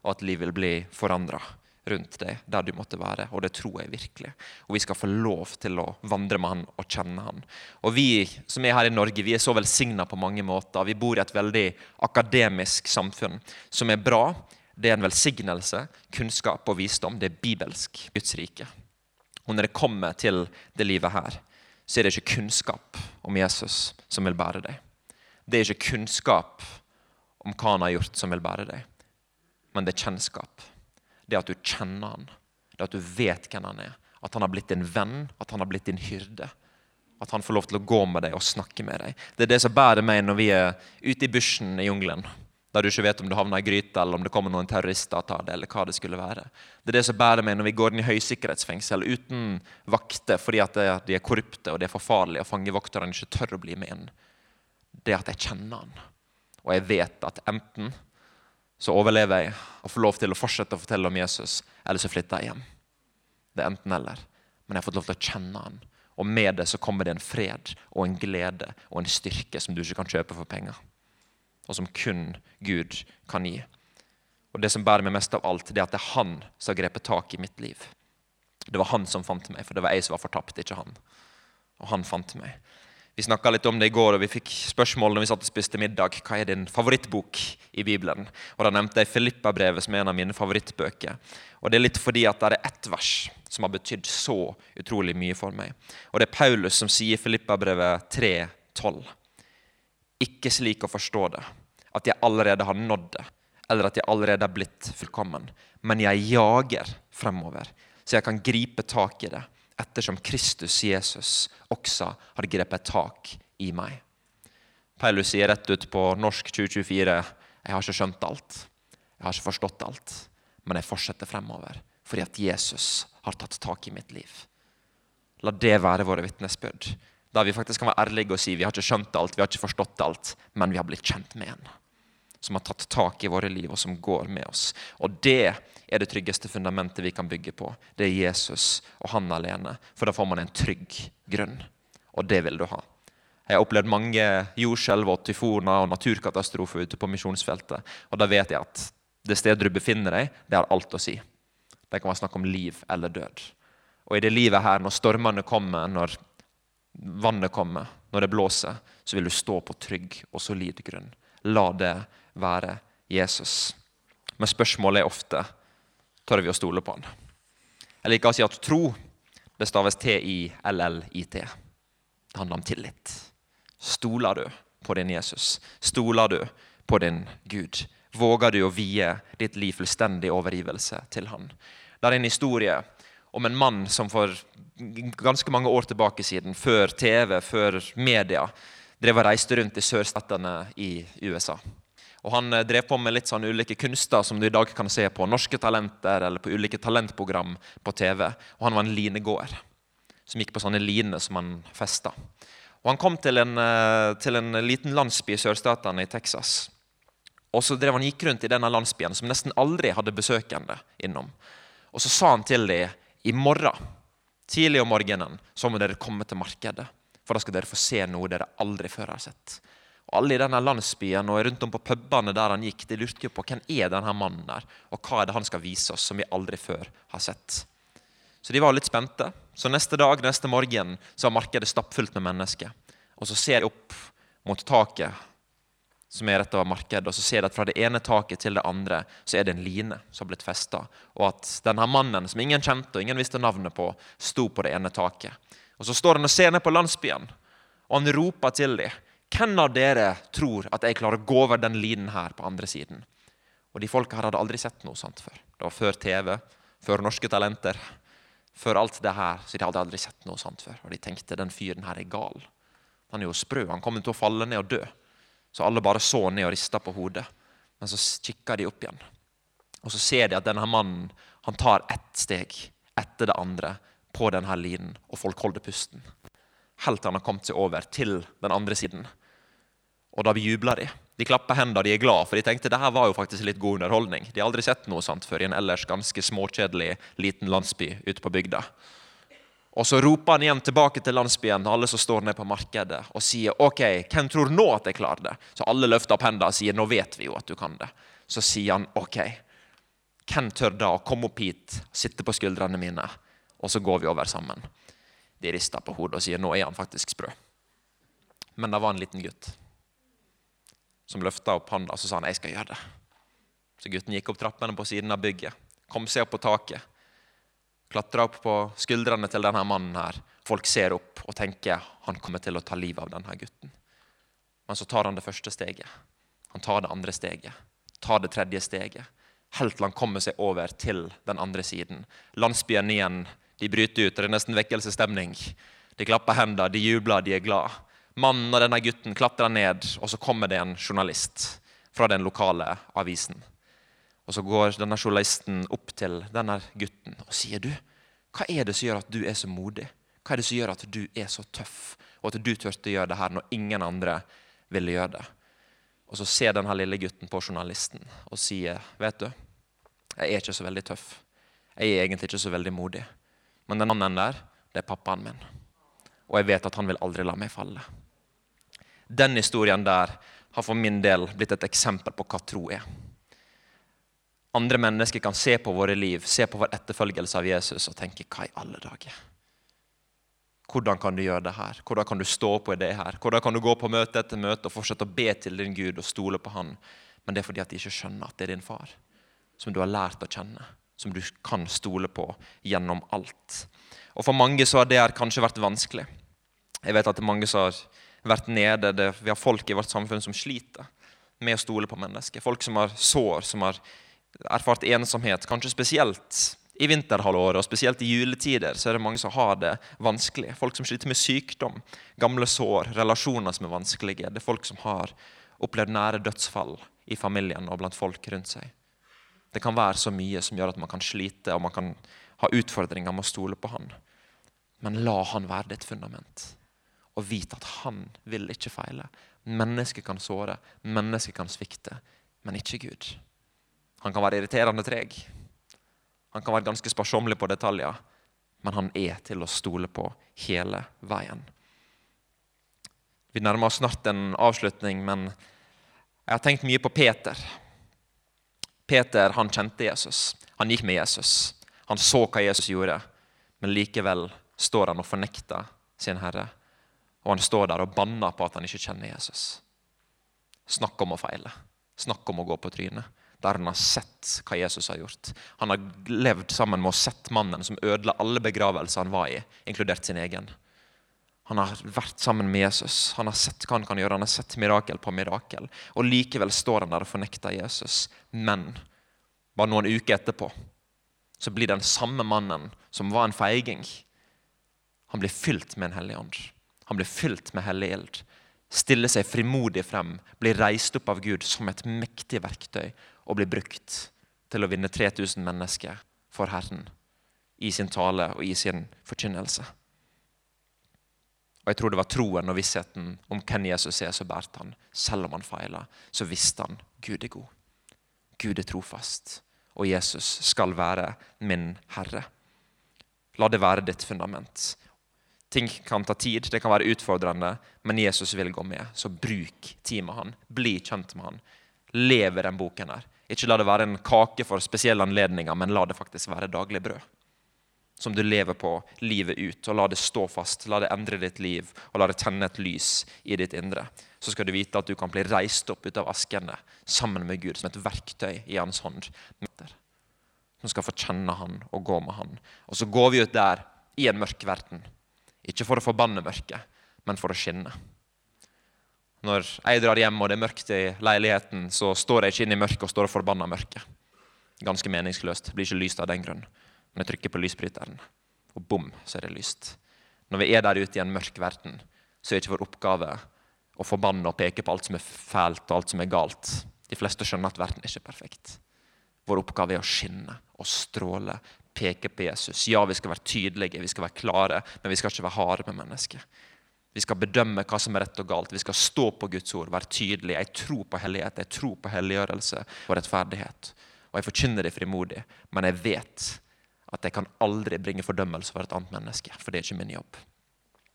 og at livet vil bli forandra rundt deg der du måtte være. Og det tror jeg virkelig. Og vi skal få lov til å vandre med han og kjenne han. Og vi som er her i Norge, vi er så velsigna på mange måter. Vi bor i et veldig akademisk samfunn som er bra. Det er en velsignelse, kunnskap og visdom. Det er bibelsk Guds rike. Og når det kommer til det livet her, så er det ikke kunnskap om Jesus som vil bære deg. Det er ikke kunnskap om hva han har gjort, som vil bære deg, men det er kjennskap det at du kjenner han. Det at du vet hvem han er. At han har blitt din venn, at han har blitt din hyrde. At han får lov til å gå med deg og snakke med deg. Det er det som bærer meg når vi er ute i bushen i jungelen. Der du ikke vet om du havner i gryta, eller om det kommer noen terrorister og tar det. eller hva Det skulle være. Det er det som bærer meg når vi går inn i høysikkerhetsfengsel uten vakter fordi at de er korrupte og det er for farlig, og fangevokterne ikke tør å bli med inn. Det er at jeg kjenner han. Og jeg vet at enten så overlever jeg og får lov til å fortsette å fortelle om Jesus, eller så flytter jeg hjem. Det er enten-eller. Men jeg har fått lov til å kjenne han. Og med det så kommer det en fred og en glede og en styrke som du ikke kan kjøpe for penger. Og som kun Gud kan gi. Og Det som bærer meg mest av alt, det er at det er han som har grepet tak i mitt liv. Det var han som fant meg, for det var jeg som var fortapt, ikke han. Og han fant meg. Vi snakka litt om det i går, og vi fikk spørsmål når vi satt og spiste middag. Hva er din favorittbok i Bibelen? Og Da nevnte jeg Filippa-brevet som er en av mine favorittbøker. Og Det er litt fordi at det er ett vers som har betydd så utrolig mye for meg. Og Det er Paulus som sier i Filippa-brevet 3,12. Ikke slik å forstå det, at jeg allerede har nådd det, eller at jeg allerede er blitt fullkommen, men jeg jager fremover, så jeg kan gripe tak i det ettersom Kristus Jesus også har grepet tak i meg. Paulus sier rett ut på norsk 2024 Jeg har ikke skjønt alt. Jeg har ikke forstått alt. Men jeg fortsetter fremover fordi at Jesus har tatt tak i mitt liv. La det være våre vitnesbyrd. Der vi faktisk kan være ærlige og si vi har ikke skjønt alt, vi har ikke forstått alt, men vi har blitt kjent med en. Som har tatt tak i våre liv, og som går med oss. Og det er det tryggeste fundamentet vi kan bygge på. Det er Jesus og han alene. For da får man en trygg grunn. Og det vil du ha. Jeg har opplevd mange jordskjelv og tyfoner og naturkatastrofer ute på misjonsfeltet. Og da vet jeg at det stedet du befinner deg, det har alt å si. Det kan være snakk om liv eller død. Og i det livet her, når stormene kommer, når vannet kommer, når det blåser, så vil du stå på trygg og solid grunn. La det være Jesus. Men spørsmålet er ofte tør vi å stole på han. Jeg liker å si at tro det staves T-I-L-L-I-T. Det handler om tillit. Stoler du på din Jesus? Stoler du på din Gud? Våger du å vie ditt liv fullstendig overgivelse til han? Det er en historie om en mann som for ganske mange år tilbake siden, før TV, før media, drev og reiste rundt i sørstatene i USA. Og Han eh, drev på med litt sånn ulike kunster som du i dag kan se på Norske Talenter eller på ulike talentprogram på TV. Og Han var en linegåer som gikk på sånne liner som han festa. Og Han kom til en, eh, til en liten landsby i sørstatene i Texas. Og så drev Han gikk rundt i denne landsbyen, som nesten aldri hadde besøkende innom. Og Så sa han til dem i morgen, tidlig om morgenen, så må dere komme til markedet. For da skal dere få se noe dere aldri før har sett. Og Alle i denne landsbyen og rundt om på pubene der han gikk, de lurte jo på hvem er denne mannen der, og hva er det han skal vise oss som vi aldri før har sett. Så de var litt spente. Så neste dag, neste morgen, så var markedet stappfullt med mennesker. Og så ser de opp mot taket som er rett over markedet, og så ser de at fra det ene taket til det andre så er det en line som har blitt festa. Og at denne mannen som ingen kjente og ingen visste navnet på, sto på det ene taket. Og Så står han og ser ned på landsbyen, og han roper til dem. Hvem av dere tror at jeg klarer å gå over den linen her på andre siden? Og De folka her hadde aldri sett noe sånt før. Det var før TV, før Norske Talenter før alt det her, så de hadde aldri sett noe sånt før. Og de tenkte den fyren her er gal. Han er jo sprø. Han kommer til å falle ned og dø. Så alle bare så ned og rista på hodet. Men så kikka de opp igjen. Og så ser de at denne mannen han tar ett steg etter det andre på denne linen, og folk holder pusten. Helt til han har kommet seg over til den andre siden. Og da jubler de. De klapper hendene, de er glad, for de tenkte det her var jo faktisk litt god underholdning. De har aldri sett noe sånt før i en ellers ganske småkjedelig liten landsby ute på bygda. Og Så roper han igjen tilbake til landsbyen, alle som står nede på markedet, og sier OK, hvem tror nå at jeg klarer det? Så alle løfter opp hendene og sier nå vet vi jo at du kan det. Så sier han OK, hvem tør da å komme opp hit, sitte på skuldrene mine, og så går vi over sammen? De rister på hodet og sier nå er han faktisk sprø. Men det var en liten gutt som løfta opp hånda og sa han, jeg skal gjøre det. Så gutten gikk opp trappene på siden av bygget, kom seg opp på taket. Klatra opp på skuldrene til denne mannen. her. Folk ser opp og tenker han kommer til å ta livet av denne gutten. Men så tar han det første steget. Han tar det andre steget. Tar det tredje steget. Helt til han kommer seg over til den andre siden. Landsbyen igjen. De bryter ut. Det er nesten vekkelsesstemning. De klapper hendene, de jubler, de er glad. Mannen og denne gutten klatrer ned, og så kommer det en journalist fra den lokale avisen. Og Så går denne journalisten opp til denne gutten og sier du, hva er det som gjør at du er så modig? Hva er det som gjør at du er så tøff, og at du turte gjøre det her når ingen andre ville gjøre det? Og Så ser denne lille gutten på journalisten og sier, vet du, jeg er ikke så veldig tøff. Jeg er egentlig ikke så veldig modig. Men den mannen der, det er pappaen min. Og jeg vet at han vil aldri la meg falle. Den historien der har for min del blitt et eksempel på hva tro er. Andre mennesker kan se på våre liv, se på vår etterfølgelse av Jesus og tenke hva i alle dager? Hvordan kan du gjøre det her? Hvordan kan du stå på i det her? Hvordan kan du gå på møte etter møte og fortsette å be til din Gud og stole på Han? Men det er fordi at de ikke skjønner at det er din far, som du har lært å kjenne, som du kan stole på gjennom alt. Og For mange så har det her kanskje vært vanskelig. Jeg vet at mange som har vært nede. Det, vi har folk i vårt samfunn som sliter med å stole på mennesker. Folk som har sår, som har erfart ensomhet. Kanskje spesielt i vinterhalvåret og spesielt i juletider så er det mange som har det vanskelig. Folk som sliter med sykdom, gamle sår, relasjoner som er vanskelige. Det er folk som har opplevd nære dødsfall i familien og blant folk rundt seg. Det kan være så mye som gjør at man kan slite og man kan ha utfordringer med å stole på han. Men la han være ditt fundament. Og vite at han vil ikke feile. Mennesket kan såre, mennesket kan svikte, men ikke Gud. Han kan være irriterende treg. Han kan være ganske sparsommelig på detaljer, men han er til å stole på hele veien. Vi nærmer oss snart en avslutning, men jeg har tenkt mye på Peter. Peter han kjente Jesus. Han gikk med Jesus. Han så hva Jesus gjorde, men likevel står han og fornekter sin herre. Og han står der og banner på at han ikke kjenner Jesus. Snakk om å feile. Snakk om å gå på trynet. Der han har sett hva Jesus har gjort. Han har levd sammen med og sett mannen som ødela alle begravelser han var i, inkludert sin egen. Han har vært sammen med Jesus. Han har sett hva han kan gjøre. Han har sett mirakel på mirakel. Og likevel står han der og fornekter Jesus. Men bare noen uker etterpå så blir den samme mannen som var en feiging, han blir fylt med en hellig ånd. Han blir fylt med hellig ild. Stiller seg frimodig frem, blir reist opp av Gud som et mektig verktøy og blir brukt til å vinne 3000 mennesker for Herren i sin tale og i sin forkynnelse. Og jeg tror det var troen og vissheten om hvem Jesus er, som bærte han. Selv om han feila, så visste han Gud er god. Gud er trofast, og Jesus skal være min Herre. La det være ditt fundament. Ting kan ta tid, det kan være utfordrende, men Jesus vil gå med. Så bruk tid med han. Bli kjent med han. Lev i den boken her. Ikke la det være en kake for spesielle anledninger, men la det faktisk være daglig brød som du lever på livet ut. og La det stå fast, la det endre ditt liv og la det tenne et lys i ditt indre. Så skal du vite at du kan bli reist opp ut av askene sammen med Gud som et verktøy i hans hånd. Som skal få kjenne han og gå med han. Og så går vi ut der i en mørk verden. Ikke for å forbanne mørket, men for å skinne. Når jeg drar hjem og det er mørkt i leiligheten, så står jeg ikke inne i mørket og står og forbanner mørket. Ganske meningsløst. Det blir ikke lyst av den grunn. Men jeg trykker på lysbryteren, og bom, så er det lyst. Når vi er der ute i en mørk verden, så er ikke vår oppgave å forbanne og peke på alt som er fælt og alt som er galt. De fleste skjønner at verden er ikke perfekt. Vår oppgave er å skinne og stråle, peke på Jesus. Ja, vi skal være tydelige, vi skal være klare, men vi skal ikke være harde med mennesker. Vi skal bedømme hva som er rett og galt. Vi skal stå på Guds ord, være tydelige. Jeg tror på hellighet, jeg tror på helliggjørelse og rettferdighet. Og jeg forkynner det frimodig, men jeg vet at jeg kan aldri bringe fordømmelse for et annet menneske, for det er ikke min jobb.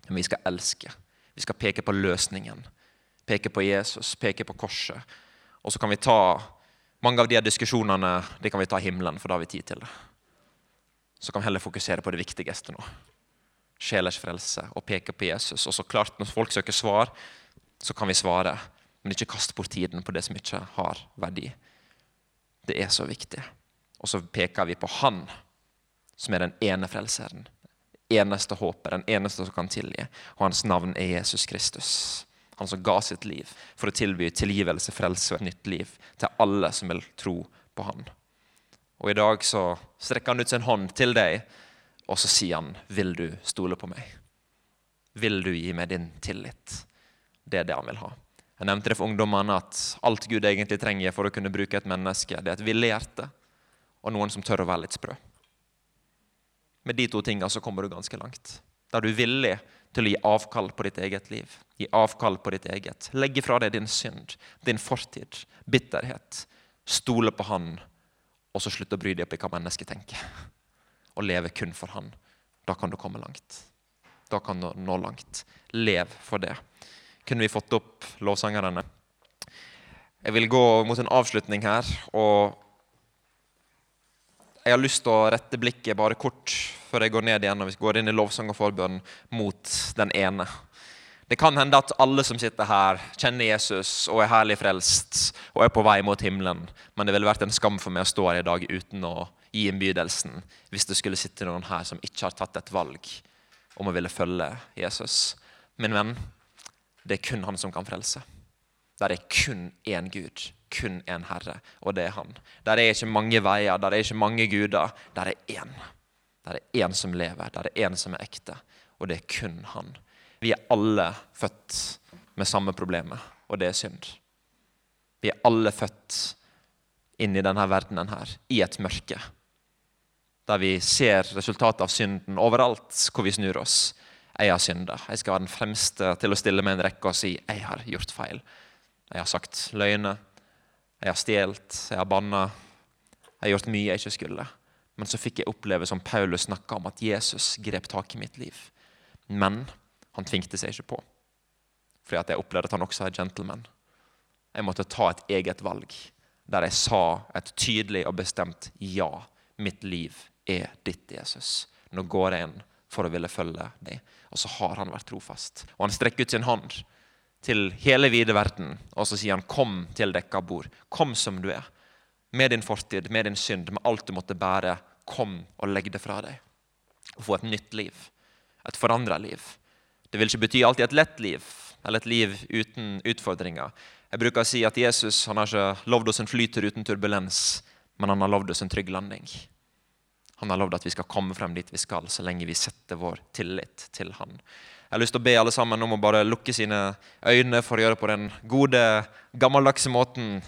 Men vi skal elske. Vi skal peke på løsningen. Peke på Jesus, peke på korset. Og så kan vi ta mange av de diskusjonene de kan vi ta i himmelen, for da har vi tid til det. Så kan vi heller fokusere på det viktigste nå. Sjelers frelse og peke på Jesus. Og så klart, når folk søker svar, så kan vi svare. Men ikke kast bort tiden på det som ikke har verdi. Det er så viktig. Og så peker vi på Han som er den ene frelseren. Eneste håpet, den eneste som kan tilgi. Og hans navn er Jesus Kristus. Han som ga sitt liv for å tilby tilgivelse, frelse og et nytt liv til alle som vil tro på han. Og I dag så strekker han ut sin hånd til deg, og så sier han, 'Vil du stole på meg?' Vil du gi meg din tillit? Det er det han vil ha. Jeg nevnte det for ungdommene at alt Gud egentlig trenger for å kunne bruke et menneske, det er et villig hjerte og noen som tør å være litt sprø. Med de to tingene så kommer du ganske langt. Da er du villig til å gi avkall på ditt eget liv. Gi avkall på ditt eget. Legge fra deg din synd, din fortid, bitterhet. Stole på Han, og så slutte å bry deg opp i hva mennesket tenker. Og leve kun for Han. Da kan du komme langt. Da kan du nå langt. Lev for det. Kunne vi fått opp lovsangerne? Jeg vil gå mot en avslutning her. og jeg har lyst til å rette blikket bare kort før jeg går ned igjen og vi går inn i lovsang og forbønn mot den ene. Det kan hende at alle som sitter her, kjenner Jesus og er herlig frelst og er på vei mot himmelen, men det ville vært en skam for meg å stå her i dag uten å gi innbydelsen hvis det skulle sitte noen her som ikke har tatt et valg om å ville følge Jesus. Min venn, det er kun han som kan frelse. Der er kun én Gud, kun én Herre, og det er Han. Der er ikke mange veier, der er ikke mange guder. Der er én. Der er én som lever, der er én som er ekte, og det er kun Han. Vi er alle født med samme problemet, og det er synd. Vi er alle født inn i denne verdenen her, i et mørke. Der vi ser resultatet av synden overalt hvor vi snur oss. Jeg har synda. Jeg skal være den fremste til å stille meg en rekke og si jeg har gjort feil. Jeg har sagt løgner. Jeg har stjålet. Jeg har banna. Jeg har gjort mye jeg ikke skulle. Men så fikk jeg oppleve som Paulus snakka om, at Jesus grep tak i mitt liv. Men han tvingte seg ikke på. Fordi at jeg opplevde at han også er gentleman. Jeg måtte ta et eget valg der jeg sa et tydelig og bestemt ja. Mitt liv er ditt, Jesus. Nå går jeg inn for å ville følge deg. Og så har han vært trofast. Og han strekker ut sin hånd til hele vide verden, og så sier han, 'Kom til dekka bord. Kom som du er.' Med din fortid, med din synd, med alt du måtte bære. Kom og legg det fra deg. Og få et nytt liv. Et forandra liv. Det vil ikke bety alltid et lett liv, eller et liv uten utfordringer. Jeg bruker å si at Jesus han har ikke lovd oss en flytur uten turbulens, men han har lovd oss en trygg landing. Han har lovd at vi skal komme frem dit vi skal, så lenge vi setter vår tillit til Han. Jeg har lyst til å be alle sammen om å bare lukke sine øyne for å gjøre på den gode, gammeldagse måten.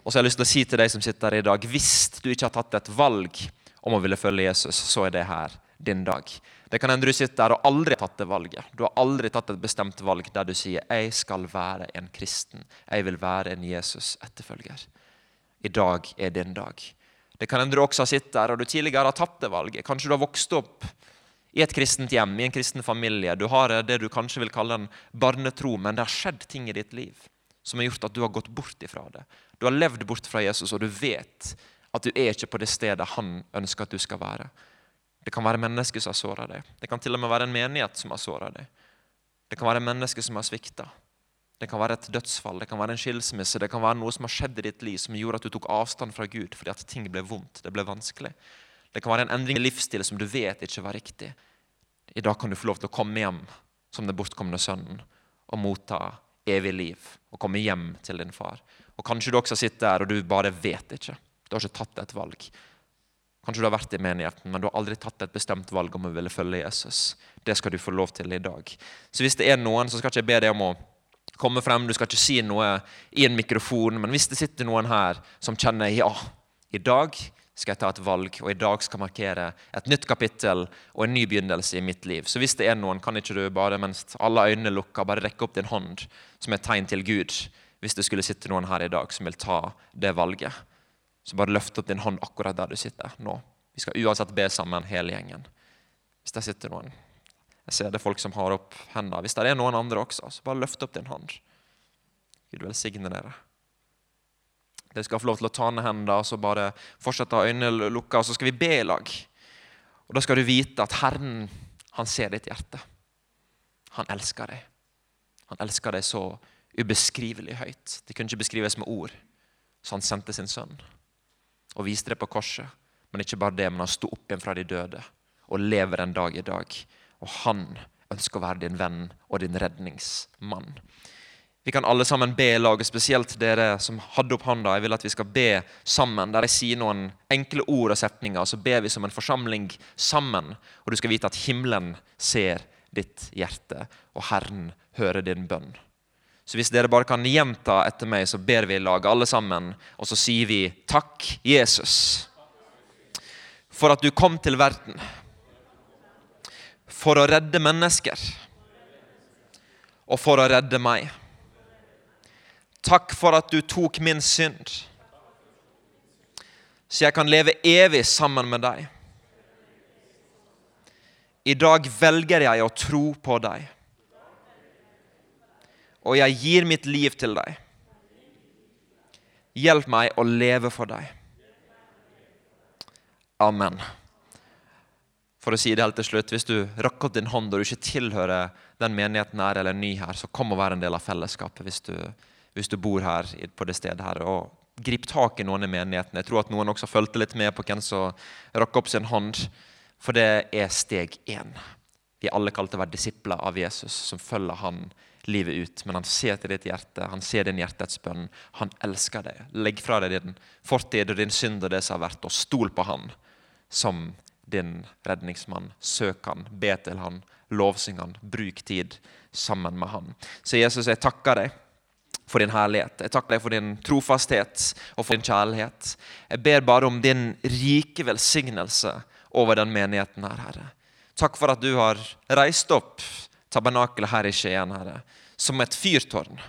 Og så har jeg lyst til å si til deg som sitter her i dag, hvis du ikke har tatt et valg om å ville følge Jesus, så er det her din dag. Det kan hende du sitter der og aldri har tatt det valget. Du har aldri tatt et bestemt valg der du sier 'Jeg skal være en kristen'. 'Jeg vil være en Jesus-etterfølger'. I dag er din dag. Det kan hende du også har sittet der og du tidligere har tatt det valget. Kanskje du har vokst opp i et kristent hjem, i en kristen familie. Du har det du kanskje vil kalle en barnetro, men det har skjedd ting i ditt liv som har gjort at du har gått bort ifra det. Du har levd bort fra Jesus, og du vet at du er ikke på det stedet han ønsker at du skal være. Det kan være mennesker som har såra deg. Det kan til og med være en menighet som har såra deg. Det kan være mennesker som har svikta. Det kan være et dødsfall, det kan være en skilsmisse, det kan være noe som har skjedd i ditt liv som gjorde at du tok avstand fra Gud fordi at ting ble vondt, det ble vanskelig. Det kan være en endring i livsstil som du vet ikke var riktig. I dag kan du få lov til å komme hjem som den bortkomne sønnen og motta evig liv og komme hjem til din far. Og Kanskje du også sitter der og du bare vet ikke. Du har ikke tatt et valg. Kanskje du har vært i menigheten, men du har aldri tatt et bestemt valg om å ville følge Jesus. Det skal du få lov til i dag. Så hvis det er noen, så skal ikke jeg be deg om å komme frem, du skal ikke si noe i en mikrofon. Men hvis det sitter noen her som kjenner ja, i dag skal jeg ta et valg, og i dag skal markere et nytt kapittel og en ny begynnelse i mitt liv. Så hvis det er noen, kan ikke du bare mens alle øynene lukker, bare rekke opp din hånd som et tegn til Gud? Hvis det skulle sitte noen her i dag som vil ta det valget, så bare løft opp din hånd akkurat der du sitter nå. Vi skal uansett be sammen, hele gjengen. Hvis det sitter noen. Jeg ser det er folk som har opp hendene. Hvis det er noen andre også, så bare løft opp din hånd. Gud velsigne dere. Dere skal få lov til å ta ned hendene og så bare fortsette å ha øynene lukka, og så skal vi be i lag. Og Da skal du vite at Herren, han ser ditt hjerte. Han elsker deg. Han elsker deg så ubeskrivelig høyt. Det kunne ikke beskrives med ord. Så han sendte sin sønn og viste det på korset. Men ikke bare det, men han sto opp igjen fra de døde og lever en dag i dag. Og han ønsker å være din venn og din redningsmann. Vi kan alle sammen be i lag, spesielt dere som hadde opp hånda. Jeg vil at vi skal be sammen, der jeg sier noen enkle ord og setninger. Så ber vi som en forsamling sammen. Og du skal vite at himmelen ser ditt hjerte, og Herren hører din bønn. Så hvis dere bare kan gjenta etter meg, så ber vi i lag, alle sammen. Og så sier vi takk, Jesus, for at du kom til verden for å redde mennesker og for å redde meg. Takk for at du tok min synd, så jeg kan leve evig sammen med deg. I dag velger jeg å tro på deg, og jeg gir mitt liv til deg. Hjelp meg å leve for deg. Amen for å si det helt til slutt, Hvis du rakker opp din hånd og du ikke tilhører den menigheten her eller er ny her, så kom og vær en del av fellesskapet hvis du, hvis du bor her på det stedet. her, og Grip tak i noen i menigheten. Jeg tror at noen også fulgte litt med på hvem som rakk opp sin hånd. For det er steg én. Vi er alle kalt å være disipler av Jesus, som følger han livet ut. Men han ser til ditt hjerte, han ser din hjertets bønn. Han elsker deg. Legg fra deg din fortid og din synd og det som har vært, og stol på han som din redningsmann. Søk han, be til han, lovsyng han, bruk tid sammen med han. Så Jesus, jeg takker deg for din herlighet. Jeg takker deg for din trofasthet og for din kjærlighet. Jeg ber bare om din rike velsignelse over den menigheten her, Herre. Takk for at du har reist opp tabernakelet her i Skien, Herre, som et fyrtårn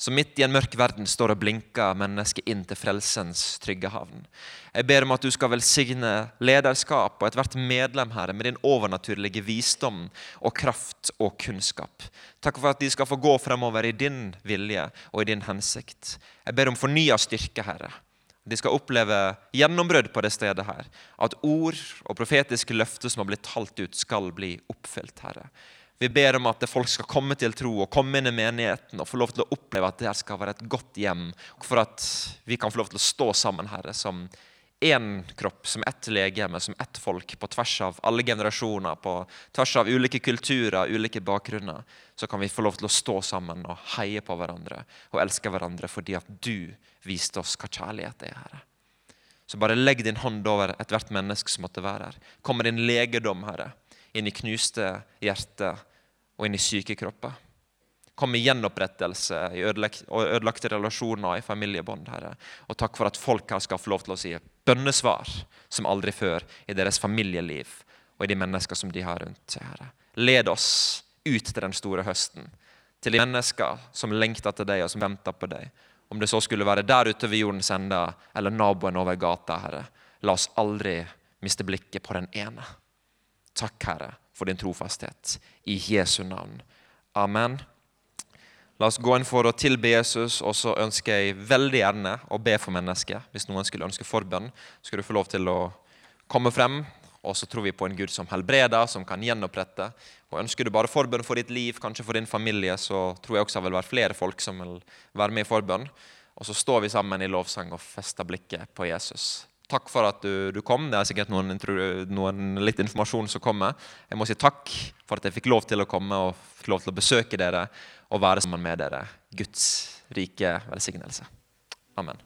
som midt i en mørk verden står og blinker mennesket inn til frelsens trygge havn. Jeg ber om at du skal velsigne lederskap og ethvert medlem Herre, med din overnaturlige visdom og kraft og kunnskap. Takk for at de skal få gå fremover i din vilje og i din hensikt. Jeg ber om fornya styrke, Herre. De skal oppleve gjennombrudd på det stedet her. At ord og profetiske løfter som har blitt talt ut, skal bli oppfylt, Herre. Vi ber om at folk skal komme til tro og komme inn i menigheten og få lov til å oppleve at det skal være et godt hjem. For at vi kan få lov til å stå sammen, Herre, som én kropp, som ett legeme, som ett folk, på tvers av alle generasjoner, på tvers av ulike kulturer, ulike bakgrunner. Så kan vi få lov til å stå sammen og heie på hverandre og elske hverandre fordi at du viste oss hva kjærlighet er, Herre. Så bare legg din hånd over ethvert menneske som måtte være her. Kom med din legedom, Herre, inn i knuste hjerter og inn i syke kropper. Kom med gjenopprettelse i ødelagte relasjoner i familiebånd. Herre. Og takk for at folk her skal få lov til å si bønnesvar som aldri før i deres familieliv og i de mennesker som de har rundt seg. Herre. Led oss ut til den store høsten, til de mennesker som lengter til deg og som venter på deg. Om det så skulle være der ute ved jordens ende eller naboen over gata, Herre. La oss aldri miste blikket på den ene. Takk, Herre, for din trofasthet. I Jesu navn. Amen. La oss gå inn for å tilbe Jesus, og så ønsker jeg veldig gjerne å be for mennesker. Hvis noen skulle ønske forbønn, skal du få lov til å komme frem. Og så tror vi på en Gud som helbreder, som kan gjenopprette. Og Ønsker du bare forbønn for ditt liv, kanskje for din familie, så tror jeg også det vil være flere folk som vil være med i forbønn. Og så står vi sammen i lovsang og fester blikket på Jesus. Takk for at du, du, kom. Det er sikkert noen, noen, litt informasjon som kommer. Jeg må si takk for at jeg fikk lov til å komme og fikk lov til å besøke dere og være sammen med dere. Guds rike velsignelse. Amen.